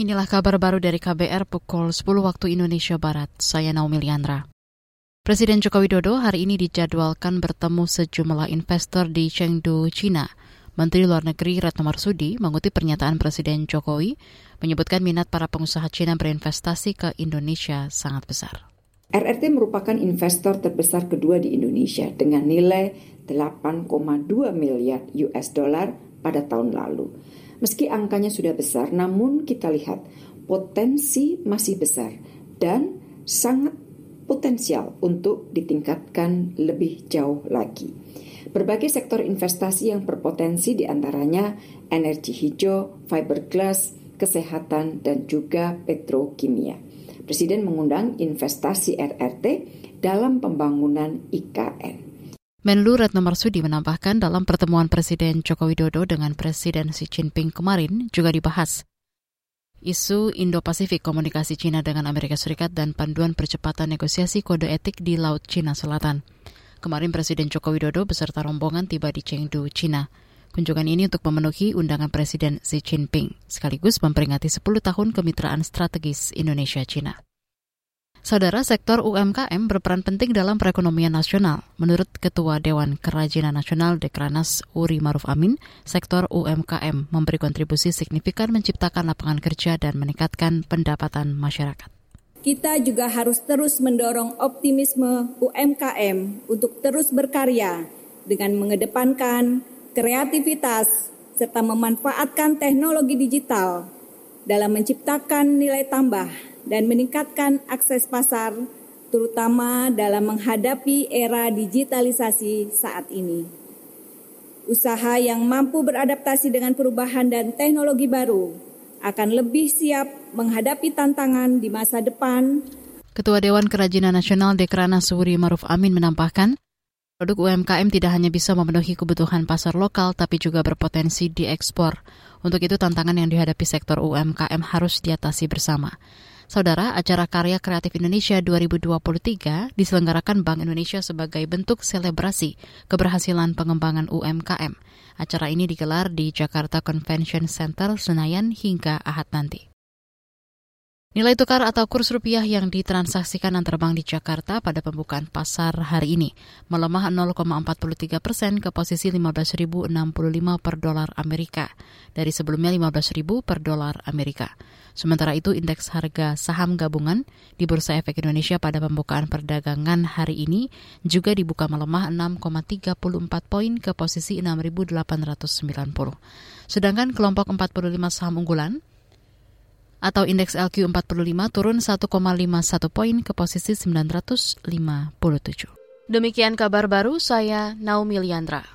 Inilah kabar baru dari KBR pukul 10 waktu Indonesia Barat. Saya Naomi Liandra. Presiden Joko Widodo hari ini dijadwalkan bertemu sejumlah investor di Chengdu, China. Menteri Luar Negeri Retno Marsudi mengutip pernyataan Presiden Jokowi menyebutkan minat para pengusaha China berinvestasi ke Indonesia sangat besar. RRT merupakan investor terbesar kedua di Indonesia dengan nilai 8,2 miliar US dollar pada tahun lalu. Meski angkanya sudah besar, namun kita lihat potensi masih besar dan sangat potensial untuk ditingkatkan lebih jauh lagi. Berbagai sektor investasi yang berpotensi di antaranya energi hijau, fiberglass, kesehatan, dan juga petrokimia. Presiden mengundang investasi RRT dalam pembangunan IKN. Menlu Retno Marsudi menambahkan dalam pertemuan Presiden Joko Widodo dengan Presiden Xi Jinping kemarin juga dibahas isu Indo-Pasifik komunikasi Cina dengan Amerika Serikat dan panduan percepatan negosiasi kode etik di Laut Cina Selatan. Kemarin Presiden Joko Widodo beserta rombongan tiba di Chengdu, Cina. Kunjungan ini untuk memenuhi undangan Presiden Xi Jinping, sekaligus memperingati 10 tahun kemitraan strategis Indonesia-Cina. Saudara sektor UMKM berperan penting dalam perekonomian nasional. Menurut Ketua Dewan Kerajinan Nasional Dekranas Uri Maruf Amin, sektor UMKM memberi kontribusi signifikan menciptakan lapangan kerja dan meningkatkan pendapatan masyarakat. Kita juga harus terus mendorong optimisme UMKM untuk terus berkarya dengan mengedepankan kreativitas serta memanfaatkan teknologi digital dalam menciptakan nilai tambah dan meningkatkan akses pasar, terutama dalam menghadapi era digitalisasi saat ini. Usaha yang mampu beradaptasi dengan perubahan dan teknologi baru akan lebih siap menghadapi tantangan di masa depan. Ketua Dewan Kerajinan Nasional Dekrana Suri Maruf Amin menambahkan, produk UMKM tidak hanya bisa memenuhi kebutuhan pasar lokal, tapi juga berpotensi diekspor. Untuk itu tantangan yang dihadapi sektor UMKM harus diatasi bersama. Saudara, acara Karya Kreatif Indonesia 2023 diselenggarakan Bank Indonesia sebagai bentuk selebrasi keberhasilan pengembangan UMKM. Acara ini digelar di Jakarta Convention Center Senayan hingga Ahad nanti. Nilai tukar atau kurs rupiah yang ditransaksikan antar bank di Jakarta pada pembukaan pasar hari ini melemah 0,43 persen ke posisi 15.065 per dolar Amerika dari sebelumnya 15.000 per dolar Amerika. Sementara itu indeks harga saham gabungan di Bursa Efek Indonesia pada pembukaan perdagangan hari ini juga dibuka melemah 6,34 poin ke posisi 6.890. Sedangkan kelompok 45 saham unggulan atau indeks LQ45 turun 1,51 poin ke posisi 957. Demikian kabar baru saya Naomi Liandra.